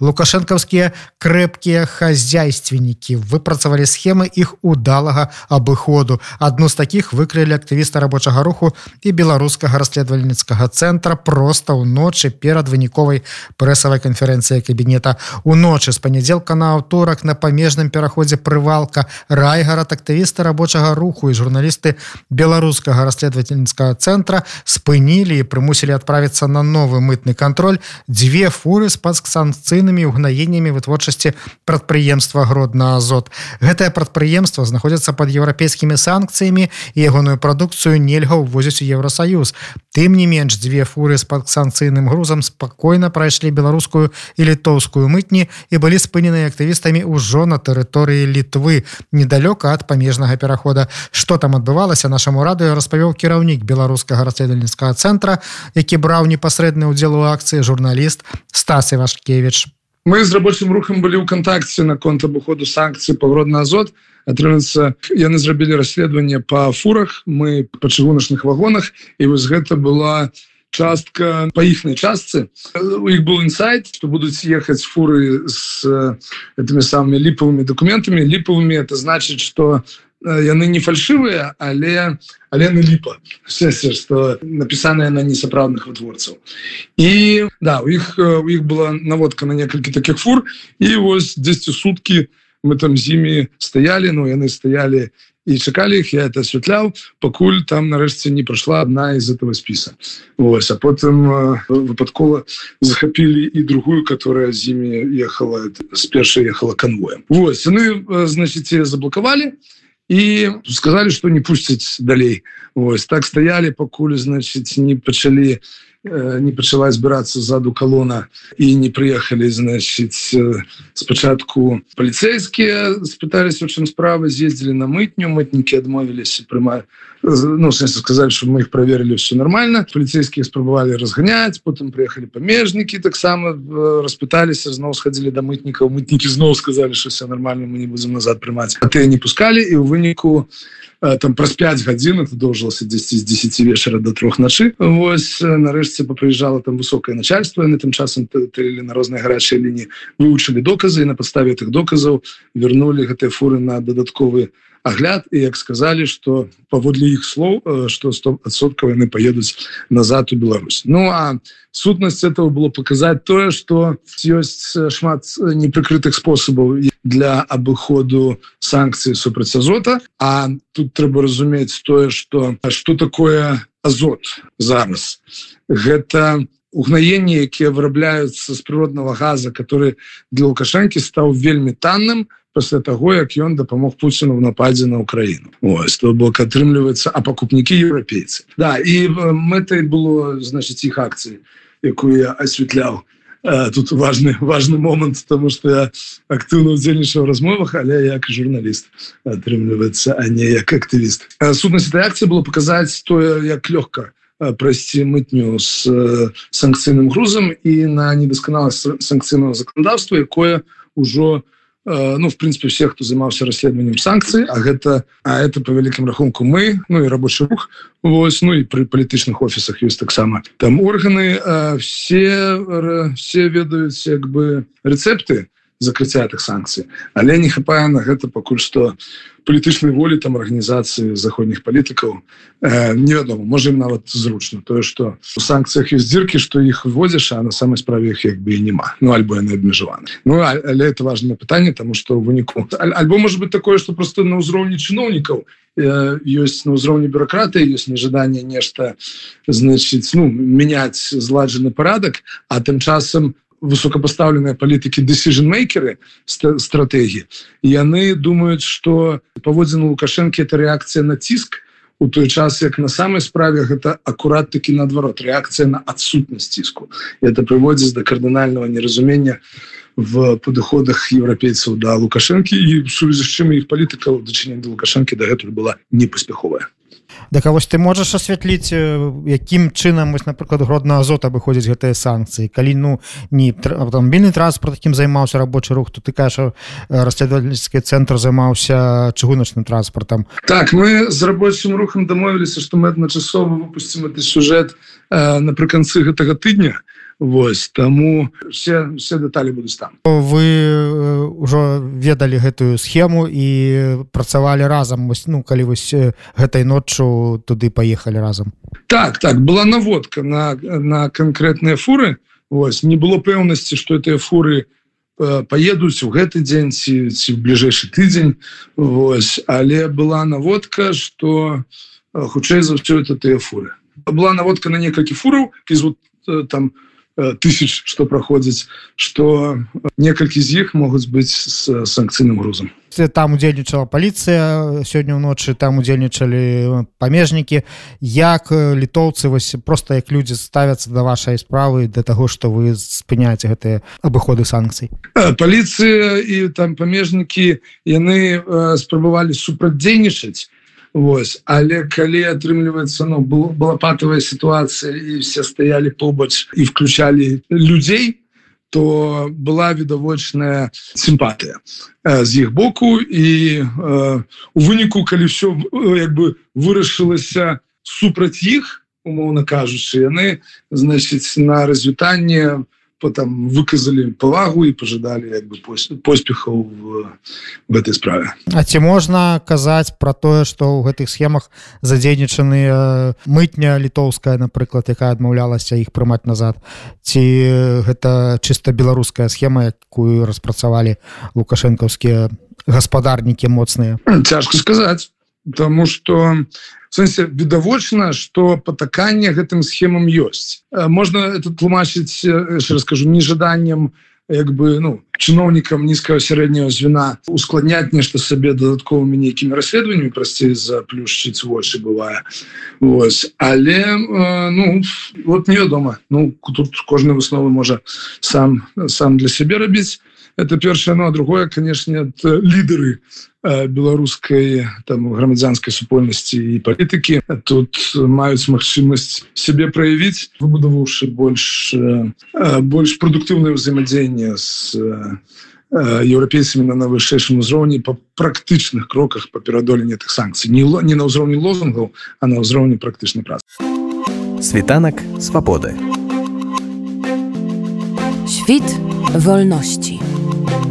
Лукашэнкаўскія крэпкія хозяйственнікі выпрацавалі схемы іх удалага абыходу. Адну з такіх выкрылі актывіста рабочага руху і беларускага расследавальніцкага цэнтра проста ўночы перад выніковай прэсавай канферэнцыі кабінета. Уночы з панядзелка на аўторак на памежным пераходзе прывалка райгарад актывісты рабочага руху і журналісты беларускага расследавальніцкага цэнтра спынілі і прымусілі адправіцца на новы мытны кантроль. Дзве фуры з пад санкцыйны актыўнымі ўгнаеннямі вытворчасці прадпрыемства гродна азот. Гэтае прадпрыемства знаходзіцца под еўрапейскімі санкцыямі ягоную прадукцыю нельга ўвозіць у Еўросаюз тым не менш дзве фуры з пад санкцыйным грузам спакойна прайшлі беларускую і літоўскую мытні і былі спынены актывістамі ўжо на тэрыторыі літвы недалёка ад памежнага перахода. Что там адбывалася нашаму радыё распавёў кіраўнік беларускага расследавальніцкага цэнтра які браў непасрэдны ўдзел у акцыі журналіст стасы вашкевич мы з рабочим рухам былі ў кантакце наконт абыходу санкцыі пагродна азот. Атрымаецца яны зрабілі расследаванне па фурах мы па чыгуначных вагонах. І вось гэта была частка по іхнай частцы у іх был інсайт что будуць ехаць фуры с этими самыми ліповымі документами. Ліповымі это значит что яны не фальшывыя але але на ліпа что напісаная на несапраўдных вытворцаў і да у іх у іх была наводка на некалькі таких фур і вось 10 сутки мы там з імі стаялі но ну, яны стаялі і чакалі их я это асвятляў пакуль там нарэшце не прайшла одна из этого спіса Вось а потым выпадкова захапілі і другую которая з імі ехала з першай ехала конвоем. Вось яны значит заблокавалі і і сказали что не пусцяць далей ось так стаялі пакуль значит не пачалі не пачала збірацца ззаду колона і не прыехалі значитць спачатку паліцейскія спытались у чым справы з'ездзілі на мытню мытнікі адмовіліся прыма ну сказали что мы их проверили все нормально паліцейскія спрабавалі разганяць потым приехали памежнікі таксама распыталіся зноў сходили до мытнікаў. Мытнікі зноў сказали что все нормально мы не будем назад прымаць. А ты не пускали і у выніку там праз 5 гадзін это доўжылася 10 з 10 вечара до трох начы. Вось нарэшце папрыязджала там высокое начальство на тым часам тэлі на розныя гарачыя лініі вывучылі доказы і на падставе тых доказаў вернули гэтыя фуры на дадатковы агляд і як сказали что паводле іх слоў что 100соткаў яны поедуць назад у Беларусь. Ну а сутнасць этого было показать тое что ёсць шмат непрыкрытых способаў для абыходу санкцыі супраць азота А тут трэба разумець тое что что такое азот зараз. Гэта угнаенні якія вырабляюцца з прыродного газа который для лукашэнкі стаў вельмі танным пасля того як ён дапамог Пуціну в нападзе на Украіну. Ось то бок атрымліваецца а пакупнікі еўрапейцы. Да і мэтай было значит іх акцыі якую я асвятляў тут важный важный момант тому что я актыўна удзельнічаў размовах але як журналіст атрымліваецца а не як актывіст. Сутнасць этой акцыі было показаць тое як лёгка прайсці мытню с санкцыйным грузам і на недасканаласць санкцыйного законодаўства якое ўжо Э, ну в принципе всех кто занимался расследованием санкций а гэта а это по великим рахунку мы ну и рабочий рух Вось, ну и при палітычных офісах есть таксама там органы э, все все ведаюць як бы рецепты закрыцця этих санкцый але не хапае на гэта пакуль что палітычнай волі там арганізацыі заходніх палітыкаў э, невядома можем нават зручна тое что у санкцыях есть дзіркі что іх вводзіш а на самой справе их як бы і няма ну альбо яны абмежаваны Ну але это важное пытанне тому что ў выніку альбо может быть такое что просто на ўзроўні чыноўнікаў ёсць на ўзроўні бюрократы ёсць нежаданне нешта значитць ну менять зладжаны парадак а тым часам высокопоставленные палітыкі decisionмейкеры стратегії яны думаюць что паводзіну лукашэнкі это реакцыя на ціск у той час як на самой справе гэта акурат таки наадварот реакцыя на адсутнасць ціску. Это прыводзіць до кардынального неразумення в падыходах еўрапейцаў да лукашэнкі і сувязі з чым іх палітыкаў дачынення да лукашэнкі дагэтуль была непаспяховая Да кагось ты можаш асвятліць якім чынам вось напрыклад гродна азот абыходзіць гэтыя санкцыі? Калі ну не аўтамабільны транспорт такім займаўся рабочы рух то ты кажа расследовательскі цэнтр займаўся чыгуначным транспортам так мы з рабочым рухам дамовіліся што мы адначасова выпусцім гэты сюжэт э, напрыканцы гэтага тыдня Вось таму все все дэталі будуць там. Вы ўжо ведалі гэтую схему і працавалі разам. Вось ну калі вось гэтай ноччу туды паехалі разам. Так так была наводка на на канкрэтныя фуры. Вось не было пэўнасці што гэтыя фуры паедуць у гэты дзень ці ці бліжэйшы тыдзень. Вось але была наводка что хутчэй за ўсё это тыя фуры. Была наводка на некалькі фураў из вот там у Э, тысяч что проходзіць что некалькі з іх могуць быць с санкцыйным грузам. Там удзельнічала паліцыя сёння ўночы там удзельнічалі памежнікі як літоўцы вось просто як людзі ставяцца да вашай справы для таго что вы спыняеце гэтыя абыходы санкцый? Паліцыя і там памежнікі яны спрабавалі супрацьдзейнічаць Вось але калі атрымліваецца ну была патавая сітуацыя і все стаялі побач і включалі людзей то была відавочная сімпатыя з іх боку. І э, у выніку калі все як бы вырашылася супраць іх умоўна кажучы яны значыць на развітанне по потом выказали павагу і пожидали як бы поспехаў в, в этой справе. А ці можна казаць про тое что у гэтых схемах задзейнічаны мытня літоўская напрыклад якая адмаўлялася іх прымаць назад? Ці гэта чыста беларуская схема якую распрацавалі лукашэнкаўскія гаспадарнікі моцныя? Цяжко сказаць потому что сэнсе відавочна что патаканне гэтым схемам ёсць. Можна это тлумачыць расскажу нежаданнем як бы ну чыноўнікам нізкага сярэдняго звена ускладняць нешта сабе дадатковымі нейкімі расследаваннямі прасцей заплюшчыць вочы бывае. Вось. Але э, ну вот невядома. Ну тут кожны высновы можа сам сам для сябе рабіць это першае ну а другое канешне лідары э, беларускай там грамадзянскай супольнасці і палітыкі. Тут маюць магчымасць сябе праявіць выбудаваўшы больш э, больш прадуктыўнае ўзаемадзеянне з еўрапейцамі на навышэйшым узроўні па практычных кроках па перадоленні тых санкцый. Не не на ўзроўні лозунгаў а на ўзроўні практычнай працы. Світанак свабоды. Світ Thank you.